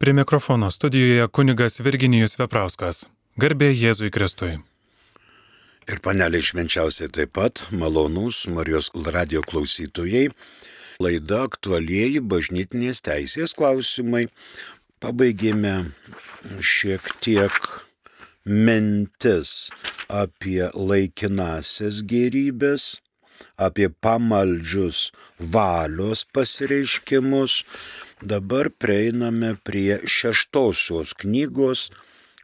Prie mikrofono studijoje kunigas Virginijus Veprauskas. Garbė Jėzui Kristui. Ir paneliai švenčiausiai taip pat, malonūs Marijos radio klausytojai, laida aktualieji bažnytinės teisės klausimai. Pabaigėme šiek tiek mintis apie laikinasias gerybės, apie pamaldžius valios pasireiškimus. Dabar prieiname prie šeštosios knygos,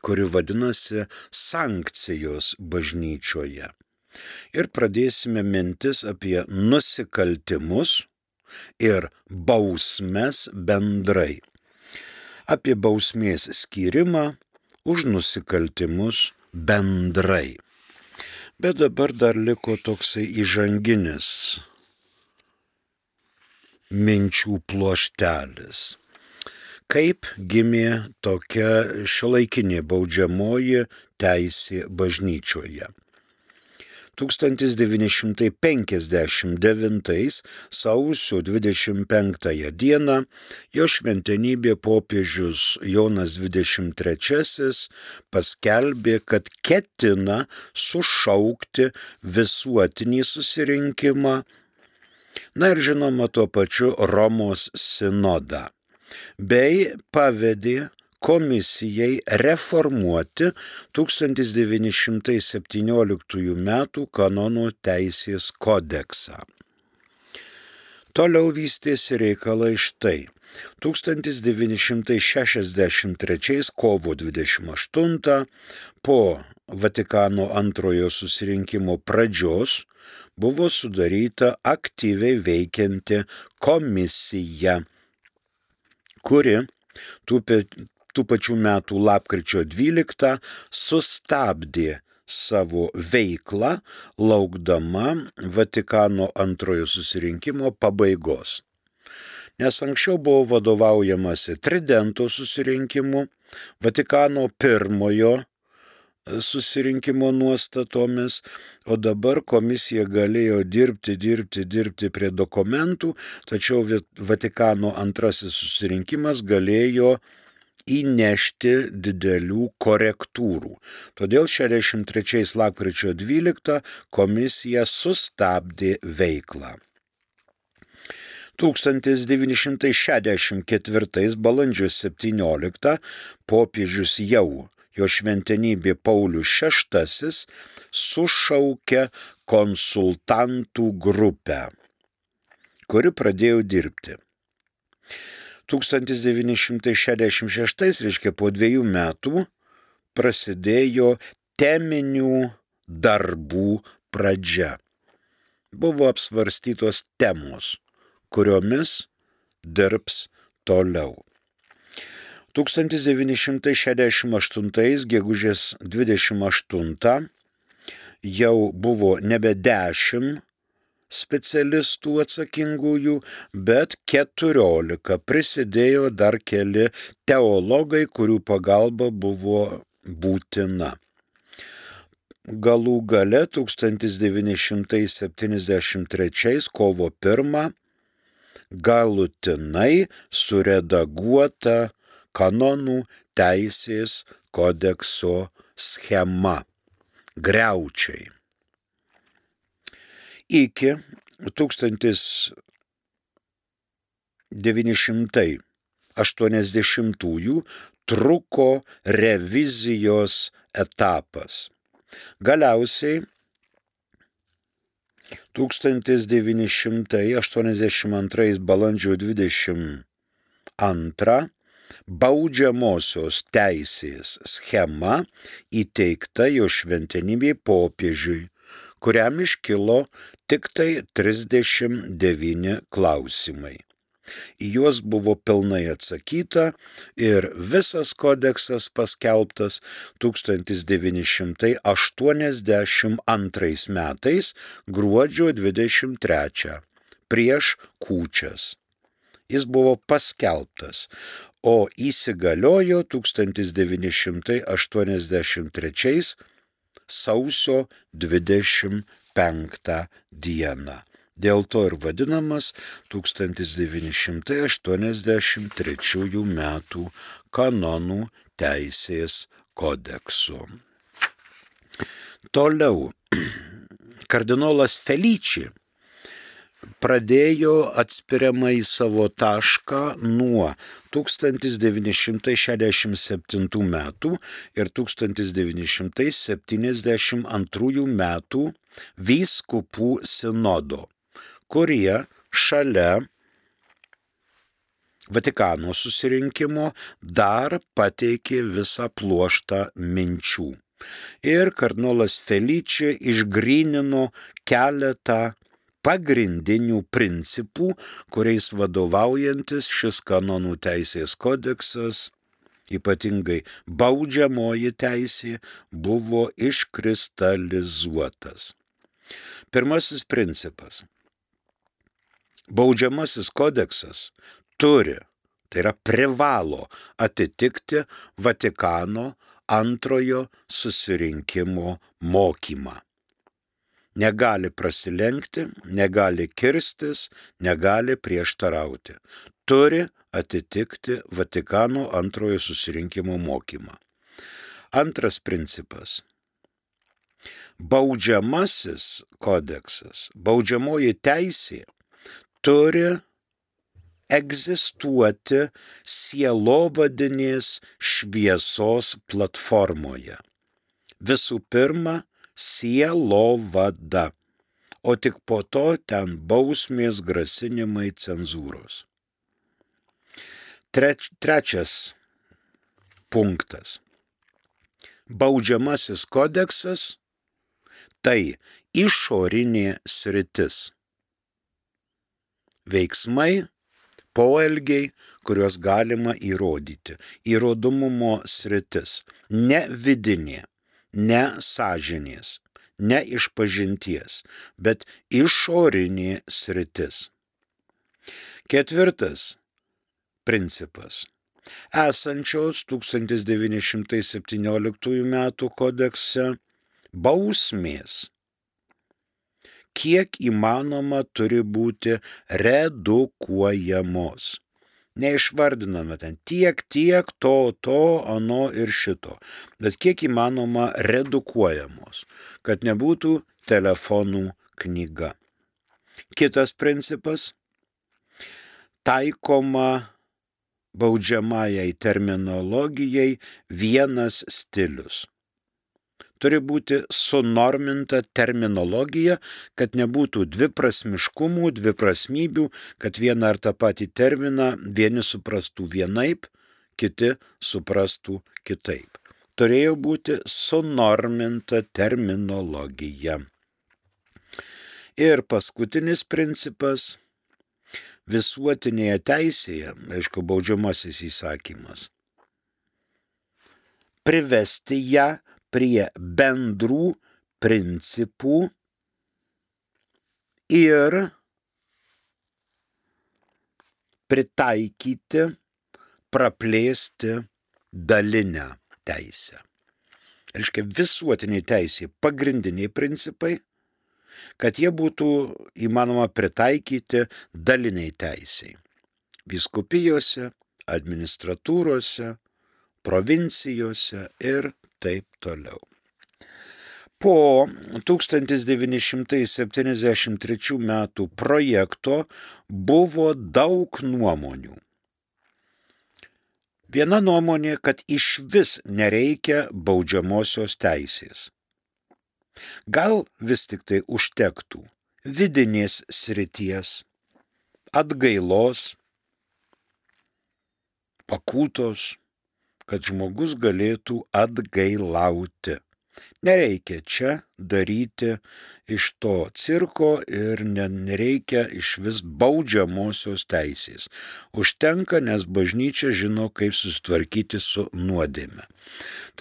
kuri vadinasi Sankcijos bažnyčioje. Ir pradėsime mintis apie nusikaltimus ir bausmes bendrai. Apie bausmės skyrimą už nusikaltimus bendrai. Bet dabar dar liko toksai įžanginis minčių pluoštelis. Kaip gimė tokia šiuolaikinė baudžiamoji teisė bažnyčioje? 1959 sausio 25 dieną jo šventenybė popiežius Jonas XXIII paskelbė, kad ketina sušaukti visuotinį susirinkimą, na ir žinoma tuo pačiu Romos sinodą, bei pavedė komisijai reformuoti 1917 m. kanonų teisės kodeksą. Toliau vystėsi reikalai štai. 1963 kovo 28 po Vatikano antrojo susirinkimo pradžios buvo sudaryta aktyviai veikianti komisija, kuri tų tų pačių metų lapkričio 12 sustabdė savo veiklą, laukdama Vatikano antrojo susirinkimo pabaigos. Nes anksčiau buvo vadovaujamasi Tridento susirinkimu, Vatikano pirmojo susirinkimo nuostatomis, o dabar komisija galėjo dirbti, dirbti, dirbti prie dokumentų, tačiau Vatikano antrasis susirinkimas galėjo įnešti didelių korektūrų. Todėl 63 lakryčio 12 komisija sustabdė veiklą. 1964 balandžio 17 popiežius jau jo šventenybė Paulius VI sušaukė konsultantų grupę, kuri pradėjo dirbti. 1966, reiškia po dviejų metų, prasidėjo teminių darbų pradžia. Buvo apsvarstytos temos, kuriomis dirbs toliau. 1968 gegužės 28 jau buvo nebe 10 specialistų atsakingųjų, bet 14 prisidėjo dar keli teologai, kurių pagalba buvo būtina. Galų gale 1973 kovo 1 galutinai suredaguota kanonų teisės kodekso schema - greučiai iki 1980-ųjų truko revizijos etapas. Galiausiai 1982 balandžio 22 baudžiamosios teisės schema įteikta jo šventenybė popiežiui kuriam iškilo tik tai 39 klausimai. Į juos buvo pilnai atsakyta ir visas kodeksas paskelbtas 1982 metais gruodžio 23 prieš kūčias. Jis buvo paskelbtas, o įsigaliojo 1983 sausio 25 dieną. Dėl to ir vadinamas 1983 metų kanonų teisės kodeksu. Toliau, kardinolas Felici pradėjo atspiriamai savo tašką nuo 1967 metų ir 1972 metų vyskupų sinodo, kurie šalia Vatikano susirinkimo dar pateikė visą pluoštą minčių. Ir kardinolas Feličia išgrynino keletą pagrindinių principų, kuriais vadovaujantis šis kanonų teisės kodeksas, ypatingai baudžiamoji teisė, buvo iškristalizuotas. Pirmasis principas. Baudžiamasis kodeksas turi, tai yra privalo atitikti Vatikano antrojo susirinkimo mokymą negali prasilenkti, negali kirstis, negali prieštarauti. Turi atitikti Vatikano antrojo susirinkimo mokymą. Antras principas. Baudžiamasis kodeksas, baudžiamoji teisė turi egzistuoti sielovadinės šviesos platformoje. Visų pirma, sielovada, o tik po to ten bausmės grasinimai cenzūros. Treč, trečias punktas. Baudžiamasis kodeksas tai išorinė sritis. Veiksmai, poelgiai, kuriuos galima įrodyti. Įrodomumo sritis. Ne vidinė ne sąžinės, ne išpažinties, bet išorinė sritis. Ketvirtas principas. Esančios 1917 m. kodekse bausmės kiek įmanoma turi būti redukuojamos neišvardiname ten tiek, tiek, to, to, ano ir šito, bet kiek įmanoma redukuojamos, kad nebūtų telefonų knyga. Kitas principas - taikoma baudžiamajai terminologijai vienas stilius turi būti sunorminta terminologija, kad nebūtų dviprasmiškumų, dviprasmybių, kad vieną ar tą patį terminą vieni suprastų vienaip, kiti suprastų kitaip. Turėjo būti sunorminta terminologija. Ir paskutinis principas - visuotinėje teisėje, aišku, baudžiamasis įsakymas. Privesti ją prie bendrų principų ir pritaikyti, praplėsti dalinę teisę. Reiškia visuotiniai teisė, pagrindiniai principai, kad jie būtų įmanoma pritaikyti daliniai teisiai. Viskupijose, administratūrose, provincijose ir taip toliau. Po 1973 metų projekto buvo daug nuomonių. Viena nuomonė, kad iš vis nereikia baudžiamosios teisės. Gal vis tik tai užtektų vidinės srities, atgailos, pakūtos, kad žmogus galėtų atgailauti. Nereikia čia daryti iš to cirko ir nereikia iš vis baudžiamosios teisės. Užtenka, nes bažnyčia žino, kaip susitvarkyti su nuodėme.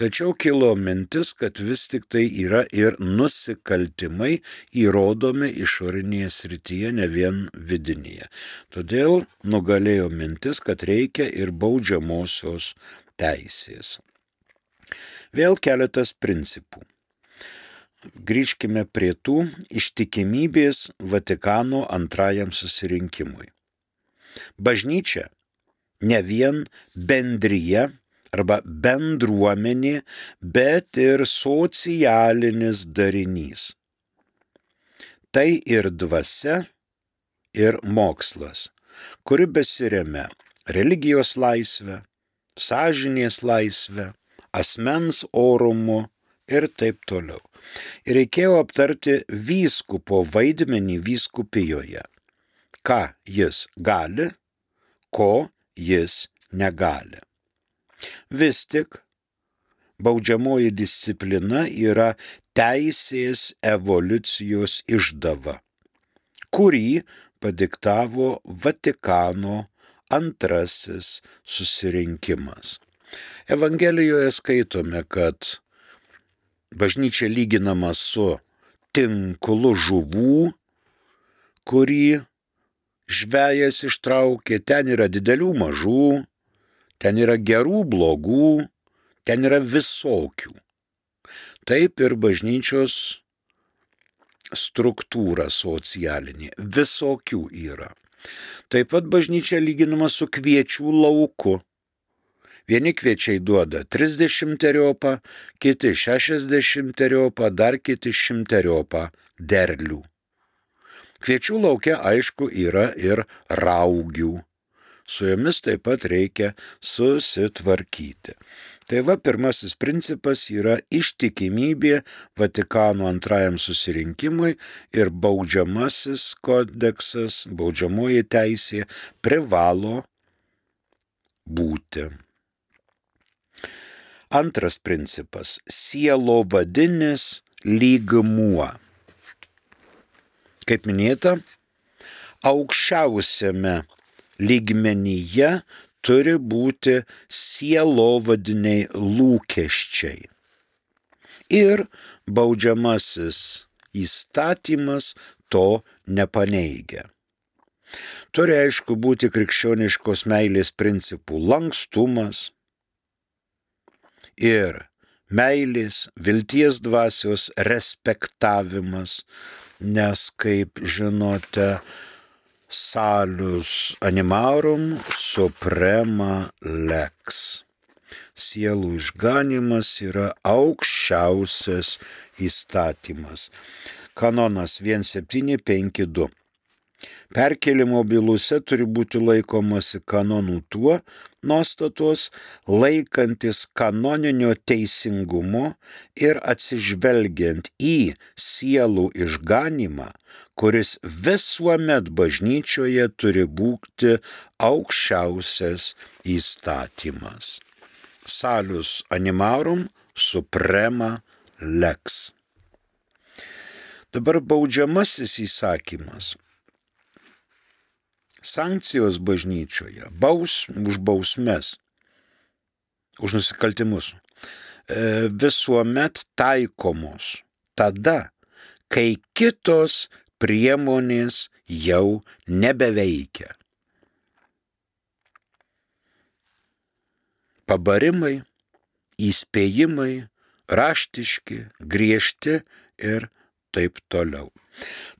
Tačiau kilo mintis, kad vis tik tai yra ir nusikaltimai įrodomi išorinėje srityje, ne vien vidinėje. Todėl nugalėjo mintis, kad reikia ir baudžiamosios teisės. Vėl keletas principų. grįžkime prie tų ištikimybės Vatikano antrajam susirinkimui. Bažnyčia ne vien bendryje arba bendruomenė, bet ir socialinis darinys. Tai ir dvasia, ir mokslas, kuri besiremia religijos laisvę, sąžinės laisvę, asmens orumu ir taip toliau. Ir reikėjo aptarti vyskupo vaidmenį vyskupijoje. Ką jis gali, ko jis negali. Vis tik baudžiamoji disciplina yra teisės evoliucijos išdava, kurį padiktavo Vatikano antrasis susirinkimas. Evangelijoje skaitome, kad bažnyčia lyginama su tinklu žuvų, kurį žvėjas ištraukė, ten yra didelių mažų, ten yra gerų blogų, ten yra visokių. Taip ir bažnyčios struktūra socialinė, visokių yra. Taip pat bažnyčia lyginama su kviečių lauku. Vieni kviečiai duoda 30 teriopą, kiti 60 teriopą, dar kiti 100 teriopą derlių. Kviečių laukia aišku yra ir raugių. Su jomis taip pat reikia susitvarkyti. Tai va, pirmasis principas yra ištikimybė Vatikano antrajam susirinkimui ir baudžiamasis kodeksas, baudžiamoji teisė privalo būti. Antras principas - sielo vadinis lygmuo. Kaip minėta, aukščiausiame lygmenyje turi būti sielovadiniai lūkesčiai. Ir baudžiamasis įstatymas to nepaneigia. Turi aišku būti krikščioniškos meilės principų lankstumas ir meilės, vilties dvasios respektavimas, nes, kaip žinote, salus animarum suprema lex. Sielų išganimas yra aukščiausias įstatymas. Kanonas 1752. Perkelimo bylose turi būti laikomasi kanonų tuo nuostatos, laikantis kanoninio teisingumo ir atsižvelgiant į sielų išganimą, kuris visuomet bažnyčioje turi būti aukščiausias įstatymas. Salius animarum suprema lex. Dabar baudžiamasis įsakymas sankcijos bažnyčioje, baus už bausmes, už nusikaltimus, e, visuomet taikomos tada, kai kitos priemonės jau nebeveikia. Pabarimai, įspėjimai, raštiški, griežti ir taip toliau.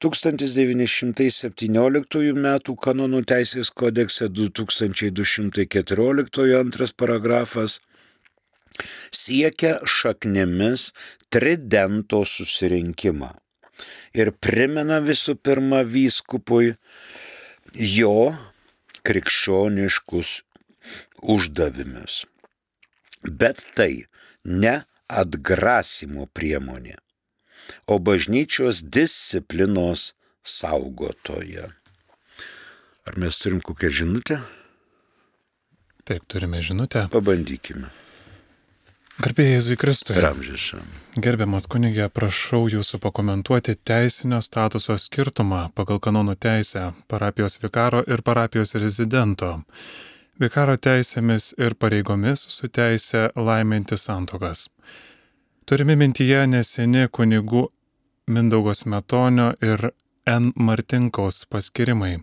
1917 m. kanonų teisės kodekse 2214 antras paragrafas siekia šaknimis tridento susirinkimą ir primena visų pirma vyskupui jo krikščioniškus uždavinius. Bet tai ne atgrasimo priemonė o bažnyčios disciplinos saugotoja. Ar mes turim kokią žinutę? Taip, turime žinutę. Pabandykime. Garbėjai Jėzui Kristui. Ramžišam. Gerbiamas kunigė, prašau jūsų pakomentuoti teisinio statuso skirtumą pagal kanonų teisę parapijos vikaro ir parapijos rezidento. Vikaro teisėmis ir pareigomis su teisė laiminti santokas. Turime mintyje neseni kunigų Mindaugos Metonio ir N. Martinkaus paskirimai.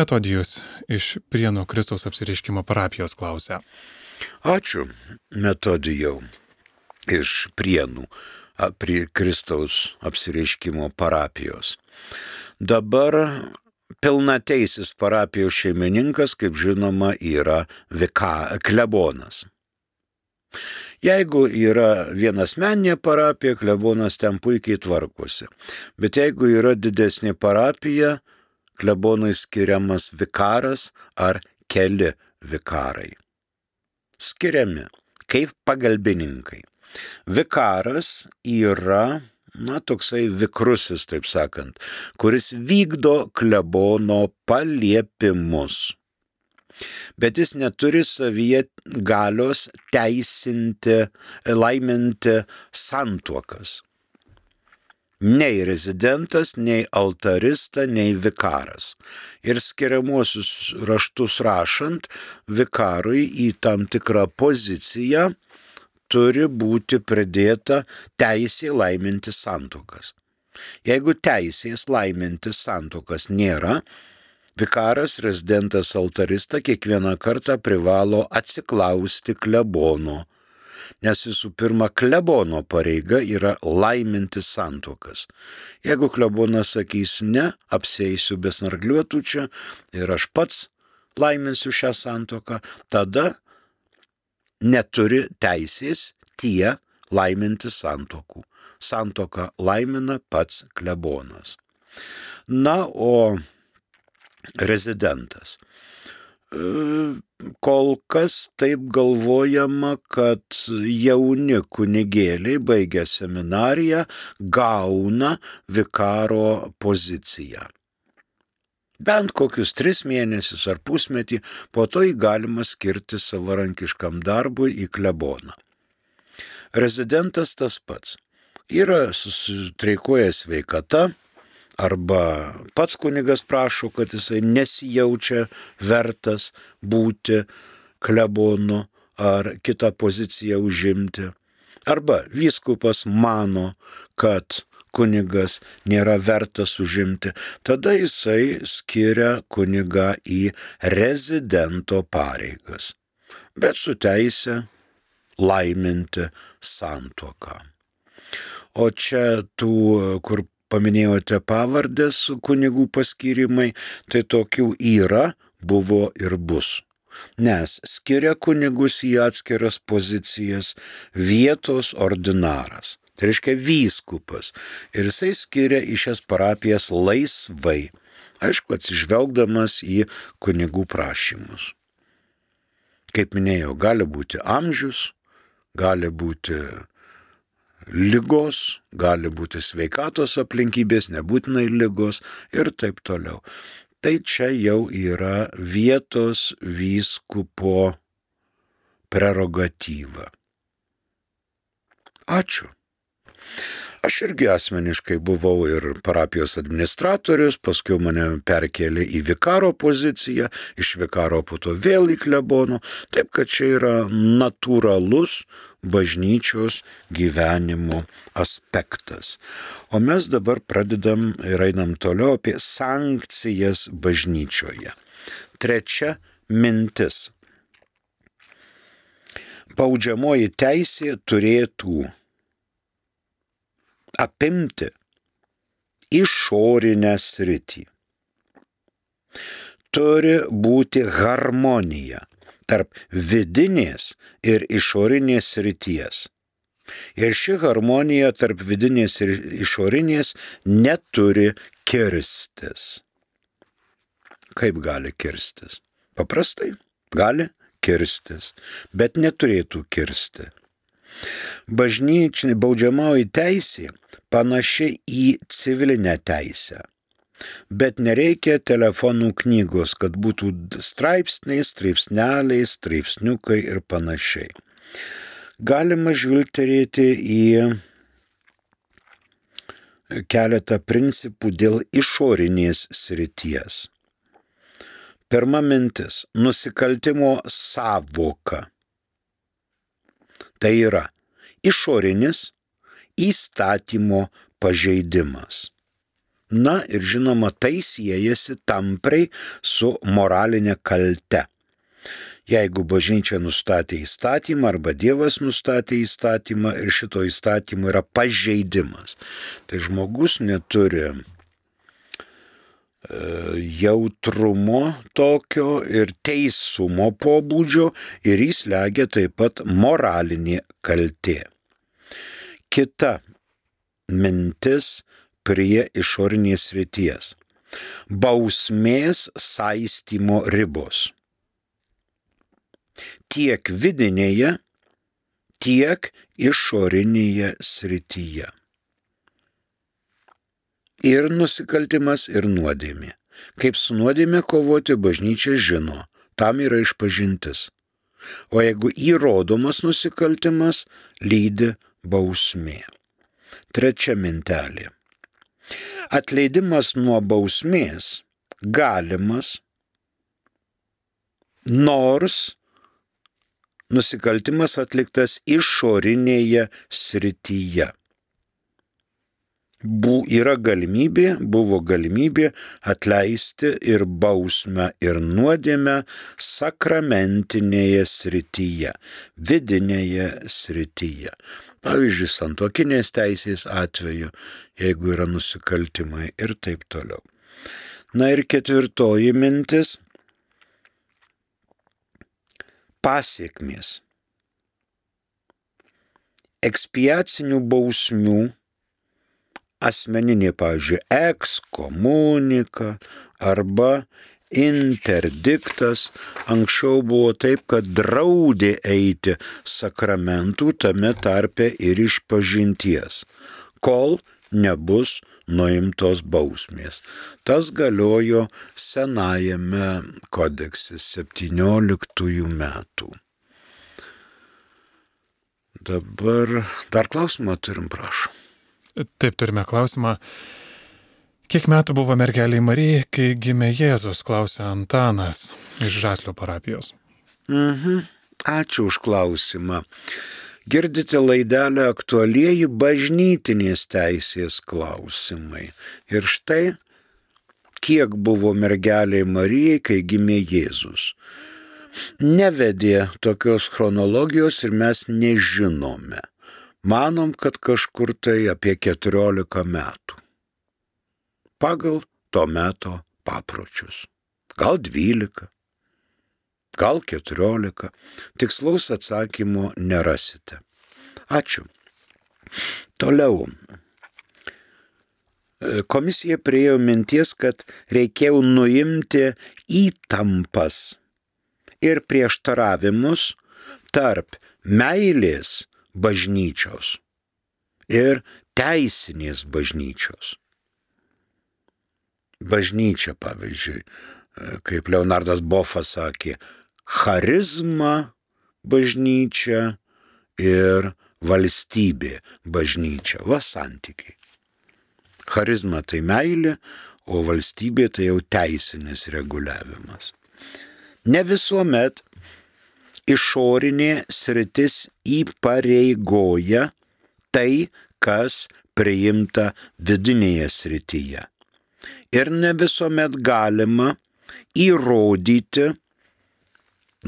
Metodijus iš Prienų Kristaus apsireiškimo parapijos klausia. Ačiū, metodijau iš Prienų. prie Kristaus apsireiškimo parapijos. Dabar pilnateisis parapijos šeimininkas, kaip žinoma, yra vika, klebonas. Jeigu yra vienas meninė parapija, klebonas ten puikiai tvarkosi. Bet jeigu yra didesnė parapija, klebonui skiriamas vikaras ar keli vikarai. Skiriami kaip pagalbininkai. Vikaras yra, na, toksai vikrusis, taip sakant, kuris vykdo klebono paliepimus. Bet jis neturi savyje galios teisinti, laiminti santuokas. Nei rezidentas, nei altarista, nei vikaras. Ir skiriamuosius raštus rašant, vikarui į tam tikrą poziciją turi būti pridėta teisė laiminti santokas. Jeigu teisės laiminti santokas nėra, vikaras, rezidentas, altarista kiekvieną kartą privalo atsiklausti klebono, nes visų pirma klebono pareiga yra laiminti santokas. Jeigu klebonas sakys ne, apsėsiu besnargliuotų čia ir aš pats laiminsiu šią santoką, tada neturi teisės tie laiminti santokų. Santoka laimina pats klebonas. Na, o rezidentas. E, kol kas taip galvojama, kad jauni kunigėliai baigę seminariją gauna vikaro poziciją bent kokius tris mėnesius ar pusmetį, po to jį galima skirti savarankiškam darbui į kleboną. Rezidentas tas pats. Yra susitreikuoja sveikata, arba pats kunigas prašo, kad jisai nesijaučia vertas būti klebonu ar kitą poziciją užimti. Arba vyskupas mano, kad kunigas nėra vertas užimti, tada jisai skiria kunigą į rezidento pareigas, bet su teisė laiminti santuoką. O čia tų, kur paminėjote pavardės kunigų paskirimai, tai tokių yra, buvo ir bus. Nes skiria kunigus į atskiras pozicijas vietos ordinaras. Tai reiškia vyskupas. Ir jisai skiria į šias parapijas laisvai. Aišku, atsižvelgdamas į kunigų prašymus. Kaip minėjau, gali būti amžius, gali būti lygos, gali būti sveikatos aplinkybės, nebūtinai lygos ir taip toliau. Tai čia jau yra vietos vyskupo prerogatyva. Ačiū. Aš irgi asmeniškai buvau ir parapijos administratorius, paskui mane perkelė į vikaro poziciją, iš vikaro po to vėl į klebono, taip kad čia yra natūralus bažnyčios gyvenimo aspektas. O mes dabar pradedam ir einam toliau apie sankcijas bažnyčioje. Trečia mintis. Baudžiamoji teisė turėtų apimti išorinę sritį. Turi būti harmonija tarp vidinės ir išorinės srities. Ir ši harmonija tarp vidinės ir išorinės neturi kirstis. Kaip gali kirstis? Paprastai gali kirstis, bet neturėtų kirsti. Bažnyčinė baudžiamoji teisė panaši į civilinę teisę. Bet nereikia telefonų knygos, kad būtų straipsniai, straipsneliai, straipsniukai ir panašiai. Galima žvilgterėti į keletą principų dėl išorinės srities. Pirma mintis - nusikaltimo savoka. Tai yra išorinis įstatymo pažeidimas. Na ir žinoma, tai siejasi tamprai su moralinė kalte. Jeigu bažnyčia nustatė įstatymą arba Dievas nustatė įstatymą ir šito įstatymo yra pažeidimas, tai žmogus neturi e, jautrumo tokio ir teisumo pobūdžio ir jis legia taip pat moralinė kaltė. Kita mintis prie išorinės ryties. Bausmės saistymo ribos. Tiek vidinėje, tiek išorinėje srityje. Ir nusikaltimas, ir nuodėmė. Kaip su nuodėmė kovoti bažnyčia žino, tam yra išpažintis. O jeigu įrodomas nusikaltimas, lydi bausmė. Trečia mintelė. Atleidimas nuo bausmės galimas, nors nusikaltimas atliktas išorinėje srityje. Bu, yra galimybė, buvo galimybė atleisti ir bausmę, ir nuodėmę sakramentinėje srityje, vidinėje srityje. Pavyzdžiui, santokinės teisės atveju, jeigu yra nusikaltimai ir taip toliau. Na ir ketvirtoji mintis - pasiekmės. Ekspiacinių bausmių asmeninė, pavyzdžiui, ekskomunika arba interdiktas anksčiau buvo taip, kad draudė eiti sakramentų tame tarpe ir iš pažinties, kol nebus nuimtos bausmės. Tas galiojo senajame kodekse 17 metų. Dabar dar klausimą turim, prašau. Taip, turime klausimą. Kiek metų buvo mergeliai Marijai, kai gimė Jėzus, klausė Antanas iš Žaslio parapijos. Mhm. Ačiū už klausimą. Girdite laidelę aktualieji bažnytinės teisės klausimai. Ir štai, kiek buvo mergeliai Marijai, kai gimė Jėzus. Nevedė tokios chronologijos ir mes nežinome. Manom, kad kažkur tai apie 14 metų pagal to meto papročius. Gal 12, gal 14. Tikslaus atsakymo nerasite. Ačiū. Toliau. Komisija priejo minties, kad reikėjo nuimti įtampas ir prieštaravimus tarp meilės bažnyčios ir teisinės bažnyčios bažnyčia, pavyzdžiui, kaip Leonardas Bofas sakė, charizma bažnyčia ir valstybė bažnyčia, va santykiai. Charizma tai meilė, o valstybė tai jau teisinis reguliavimas. Ne visuomet išorinė sritis įpareigoja tai, kas priimta vidinėje srityje ir ne visuomet galima įrodyti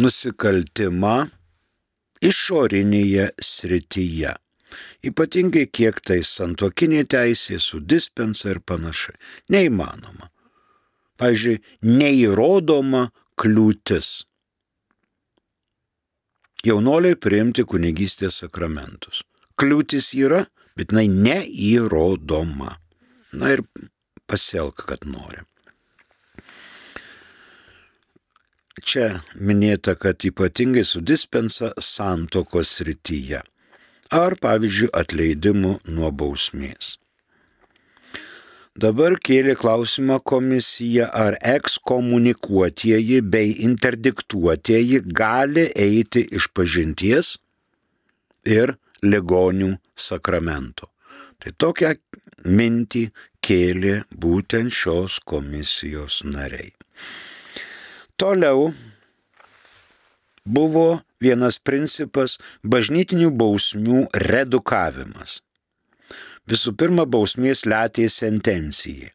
nusikaltimą išorinėje srityje. Ypatingai kiek tai santokinė teisė su dispensa ir panašiai. Neįmanoma. Pavyzdžiui, neįrodoma kliūtis. Jaunoliai priimti kunigystės sakramentus. Kliūtis yra, bet jinai neįrodoma. Na ir pasielk, kad nori. Čia minėta, kad ypatingai su dispensa santokos rytyje ar, pavyzdžiui, atleidimu nuo bausmės. Dabar kėlė klausimą komisija, ar ekskomunikuotieji bei interdiktuotieji gali eiti iš pažinties ir ligonių sakramento. Tai tokią mintį kėlė būtent šios komisijos nariai. Toliau buvo vienas principas - bažnytinių bausmių redukavimas. Visų pirma, bausmės letė sentencijai.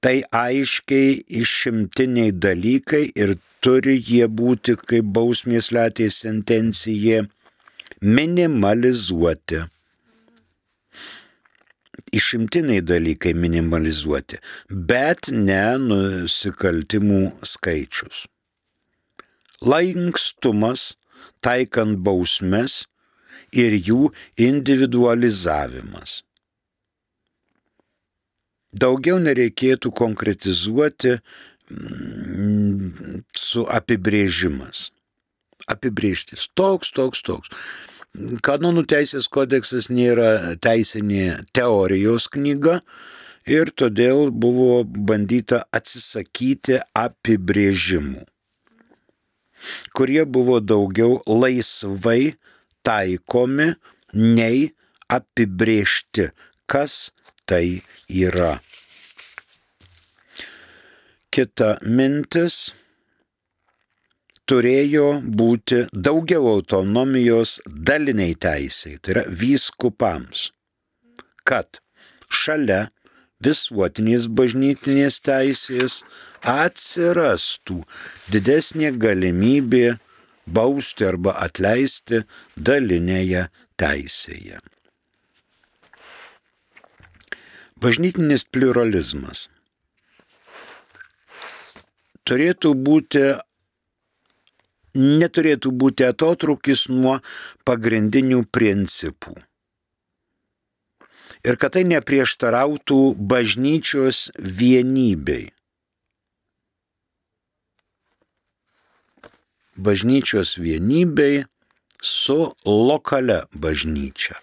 Tai aiškiai išimtiniai dalykai ir turi jie būti kaip bausmės latės sentencija minimalizuoti. Išimtiniai dalykai minimalizuoti, bet ne nusikaltimų skaičius. Lankstumas, taikant bausmes ir jų individualizavimas. Daugiau nereikėtų konkretizuoti mm, su apibrėžimas. Apibrėžtis toks, toks, toks. Kanonų teisės kodeksas nėra teisinė teorijos knyga ir todėl buvo bandyta atsisakyti apibrėžimų, kurie buvo daugiau laisvai taikomi nei apibrėžti, kas tai yra. Kita mintis turėjo būti daugiau autonomijos daliniai teisiai, tai yra vyskupams, kad šalia visuotinės bažnytinės teisės atsirastų didesnė galimybė bausti arba atleisti dalinėje teisėje. Bažnytinis pluralizmas turėtų būti, neturėtų būti atotrukis nuo pagrindinių principų. Ir kad tai neprieštarautų bažnyčios vienybei. Bažnyčios vienybei su lokale bažnyčia.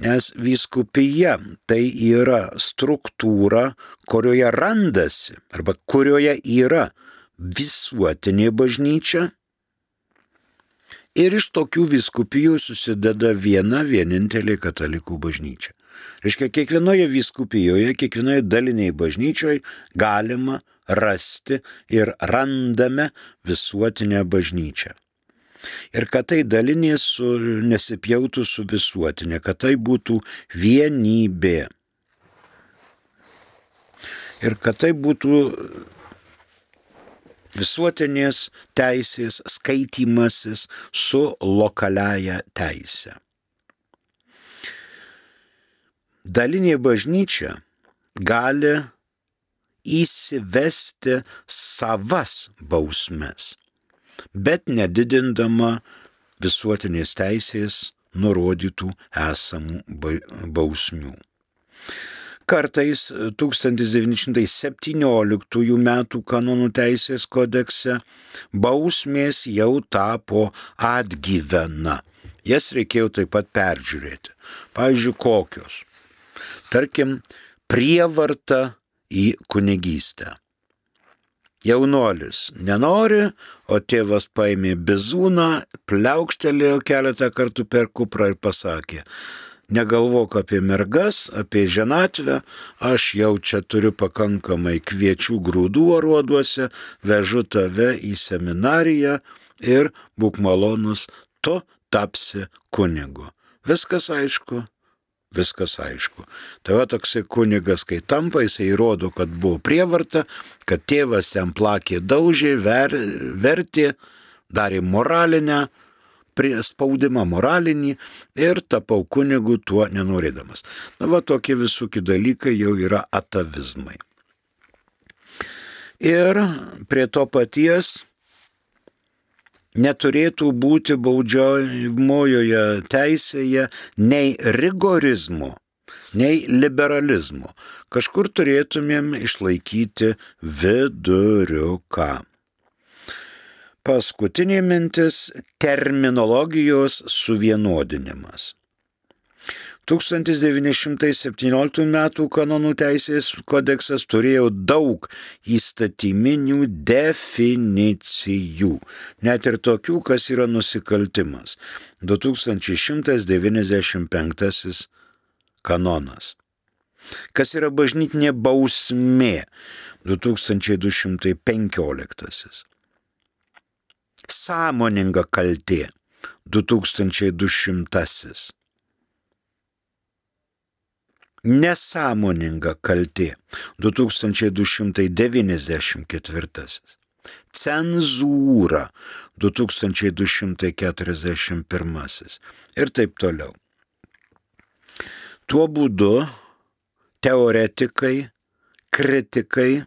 Nes vyskupija tai yra struktūra, kurioje randasi arba kurioje yra visuotinė bažnyčia. Ir iš tokių viskupijų susideda viena vienintelė katalikų bažnyčia. Reiškia, kiekvienoje viskupijoje, kiekvienoje daliniai bažnyčioje galima rasti ir randame visuotinę bažnyčią. Ir kad tai dalinės su, nesipjautų su visuotinė, kad tai būtų vienybė. Ir kad tai būtų visuotinės teisės skaitimasis su lokaliaja teisė. Dalinė bažnyčia gali įsivesti savas bausmes bet nedidindama visuotinės teisės nurodytų esamų bausmių. Kartais 1917 m. kanonų teisės kodekse bausmės jau tapo atgyvena. Jas reikėjo taip pat peržiūrėti. Pavyzdžiui, kokios? Tarkim, prievarta į kunigystę. Jaunuolis nenori, o tėvas paėmė bizūną, pliaukštelėjo keletą kartų per kuprą ir pasakė, negalvok apie mergas, apie ženatvę, aš jau čia turiu pakankamai kviečių grūdų aruoduose, vežu tave į seminariją ir būk malonus, tu tapsi kunigu. Viskas aišku, viskas aišku. Tai va toksai kunigas, kai tampa, jisai įrodo, kad buvo prievarta, kad tėvas ten plakė, daužė, ver, vertė, darė moralinę spaudimą moralinį ir tapau kunigu tuo nenorėdamas. Na va tokie visokie dalykai jau yra atavizmai. Ir prie to paties neturėtų būti baudžiamojoje teisėje nei rigorizmo, nei liberalizmo. Kažkur turėtumėm išlaikyti viduriuką. Paskutinė mintis - terminologijos suvienodinimas. 1917 m. kanonų teisės kodeksas turėjo daug įstatyminių definicijų, net ir tokių, kas yra nusikaltimas. 2195 kanonas. Kas yra bažnytinė bausmė 2215. Sąmoninga kaltė. 2200. nesąmoninga kaltė. 2294, cenzūra. 2241 ir taip toliau. Tuo būdu teoretikai, kritikai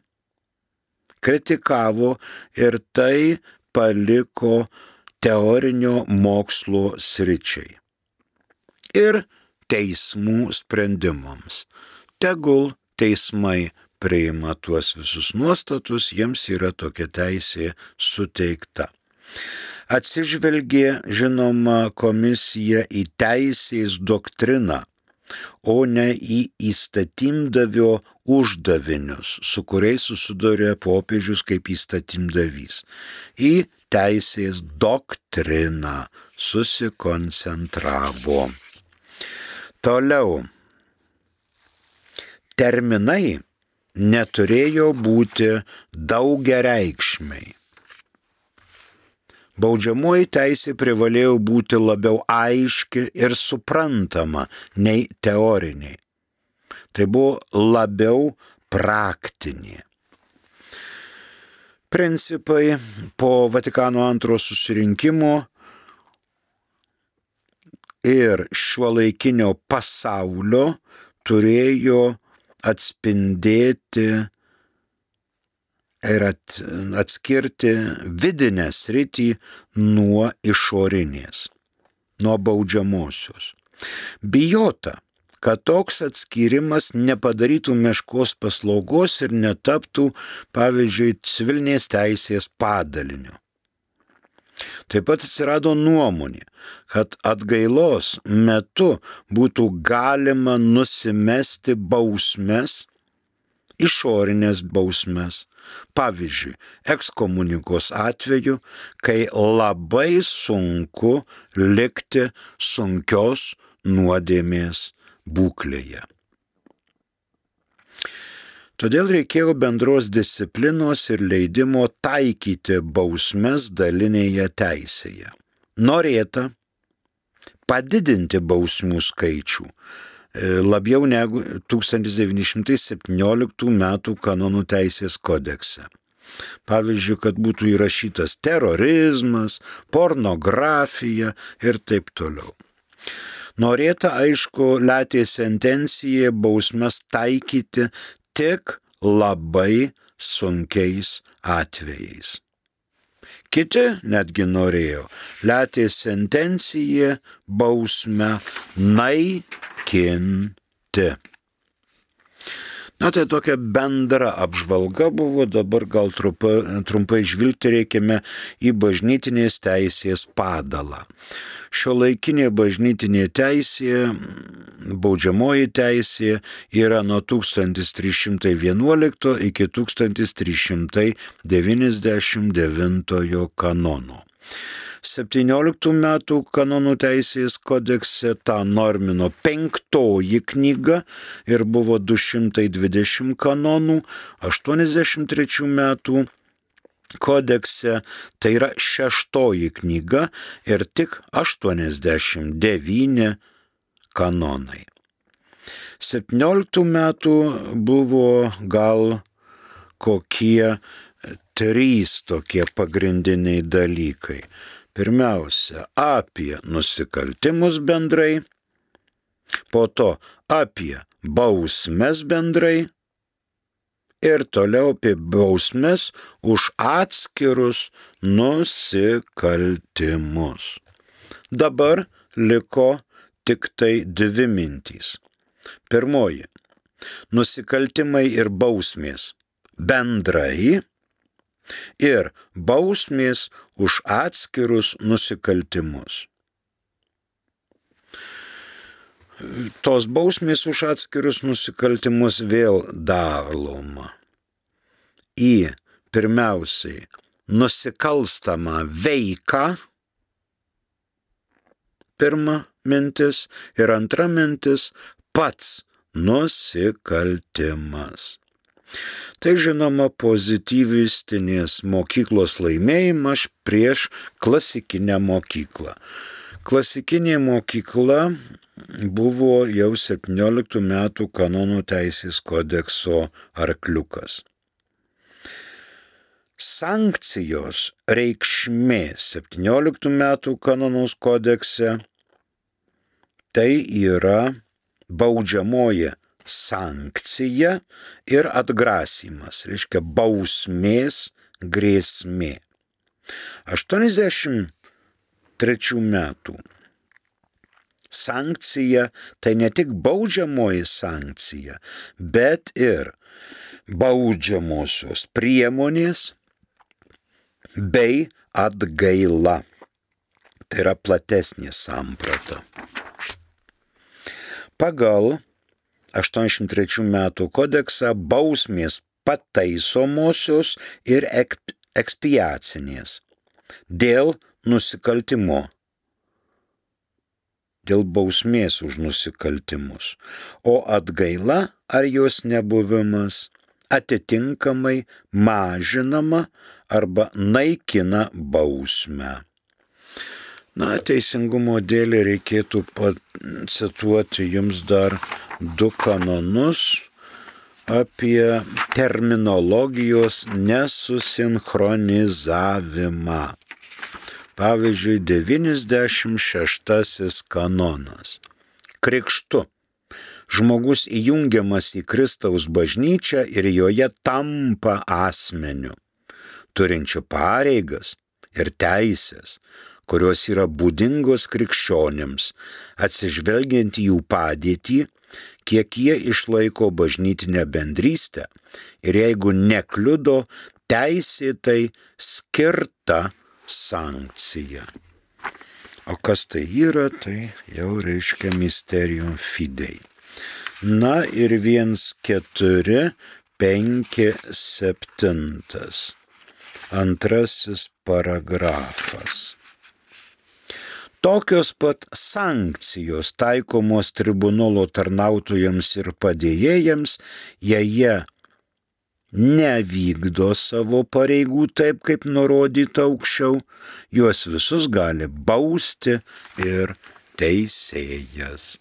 kritikavo ir tai paliko teorinio mokslo sričiai. Ir teismų sprendimams. Tegul teismai priima tuos visus nuostatus, jiems yra tokia teisė suteikta. Atsižvelgė, žinoma, komisija į teisės doktriną, o ne į įstatymdavio uždavinius, su kuriais susidurė popiežius kaip įstatymdavys. Į teisės doktriną susikoncentravo. Toliau. Terminai neturėjo būti daugiareikšmiai. Baudžiamoji teisė privalėjo būti labiau aiški ir suprantama nei teoriniai. Tai buvo labiau praktinė. Principai po Vatikano antro susirinkimo ir šiuo laikinio pasaulio turėjo atspindėti ir at, atskirti vidinę sritį nuo išorinės, nuo baudžiamosios. Bijota, kad toks atskyrimas nepadarytų meškos paslaugos ir netaptų, pavyzdžiui, civilinės teisės padaliniu. Taip pat atsirado nuomonė, kad atgailos metu būtų galima nusimesti bausmes, išorinės bausmes. Pavyzdžiui, ekskomunikos atveju, kai labai sunku likti sunkios nuodėmės būklėje. Todėl reikėjo bendros disciplinos ir leidimo taikyti bausmes dalinėje teisėje. Norėta padidinti bausmų skaičių labiau negu 1917 m. kanonų teisės kodekse. Pavyzdžiui, kad būtų įrašytas terorizmas, pornografija ir taip toliau. Norėta, aišku, letė sentencijai bausmes taikyti tik labai sunkiais atvejais. Kiti netgi norėjo letė sentenciją bausmę naikinti. Na tai tokia bendra apžvalga buvo, dabar gal trumpai, trumpai žvilgterėkime į bažnytinės teisės padalą. Šio laikinė bažnytinė teisė, baudžiamoji teisė yra nuo 1311 iki 1399 kanono. 17 metų kanonų teisės kodekse tą normino penktoji knyga ir buvo 220 kanonų, 83 metų kodekse tai yra šeštoji knyga ir tik 89 kanonai. 17 metų buvo gal kokie trys tokie pagrindiniai dalykai. Pirmiausia, apie nusikaltimus bendrai, po to apie bausmes bendrai ir toliau apie bausmes už atskirus nusikaltimus. Dabar liko tik tai dvi mintys. Pirmoji - nusikaltimai ir bausmės bendrai ir bausmės už atskirus nusikaltimus. Tos bausmės už atskirus nusikaltimus vėl daloma į pirmiausiai nusikalstamą veiką, pirma mintis ir antra mintis pats nusikaltimas. Tai žinoma pozityvistinės mokyklos laimėjimas prieš klasikinę mokyklą. Klasikinė mokykla buvo jau 17 metų kanonų teisės kodekso arkliukas. Sankcijos reikšmė 17 metų kanonos kodekse tai yra baudžiamoji sankcija ir atgrasimas, reiškia bausmės grėsmė. 83 metų sankcija tai ne tik baudžiamoji sankcija, bet ir baudžiamosios priemonės bei atgaila. Tai yra platesnė samprata. Pagal 83 metų kodeksą bausmės pataisomosios ir ekspiacinės dėl nusikaltimo dėl bausmės už nusikaltimus, o atgaila ar jos nebuvimas atitinkamai mažinama arba naikina bausmę. Na, teisingumo dėlį reikėtų pacituoti jums dar du kanonus apie terminologijos nesusinchronizavimą. Pavyzdžiui, 96 kanonas. Krikštu. Žmogus įjungiamas į Kristaus bažnyčią ir joje tampa asmeniu, turinčiu pareigas ir teisės, kurios yra būdingos krikščionėms, atsižvelgiant į jų padėtį, kiek jie išlaiko bažnytinę bendrystę ir jeigu nekliudo teisėtai skirta sankcija. O kas tai yra, tai jau reiškia mysterium fidei. Na ir viens keturi, penki septintas. Antrasis paragrafas. Tokios pat sankcijos taikomos tribunolo tarnautojams ir padėjėjams, jei jie nevykdo savo pareigų taip, kaip nurodyta aukščiau, juos visus gali bausti ir teisėjas.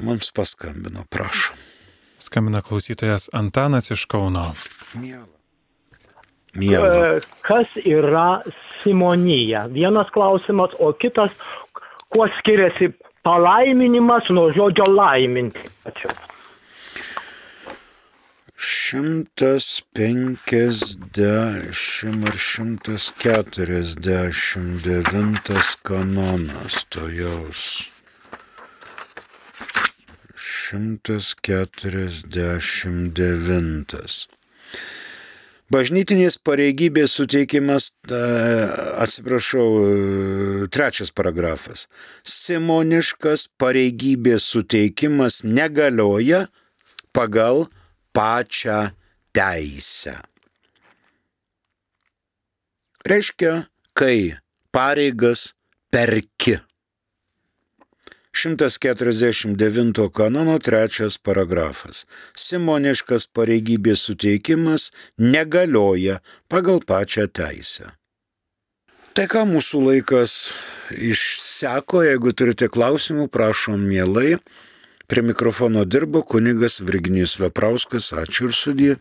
Mums paskambino, prašom. Skambina klausytojas Antanas iš Kauno. Miela. Miela. E, kas yra simonija? Vienas klausimas, o kitas, kuo skiriasi palaiminimas nuo žodžio laiminti? Ačiū. 150 ar 149 kanonas tojaus. 149. Bažnytinės pareigybės suteikimas, atsiprašau, trečias paragrafas. Simoniškas pareigybės suteikimas negalioja pagal pačią teisę. Reiškia, kai pareigas perki. 149 kanono trečias paragrafas. Simoniškas pareigybės suteikimas negalioja pagal pačią teisę. Tai ką mūsų laikas išseko, jeigu turite klausimų, prašom mielai. Prie mikrofono dirbo kunigas Virginijus Veprauskas. Ačiū ir sudė.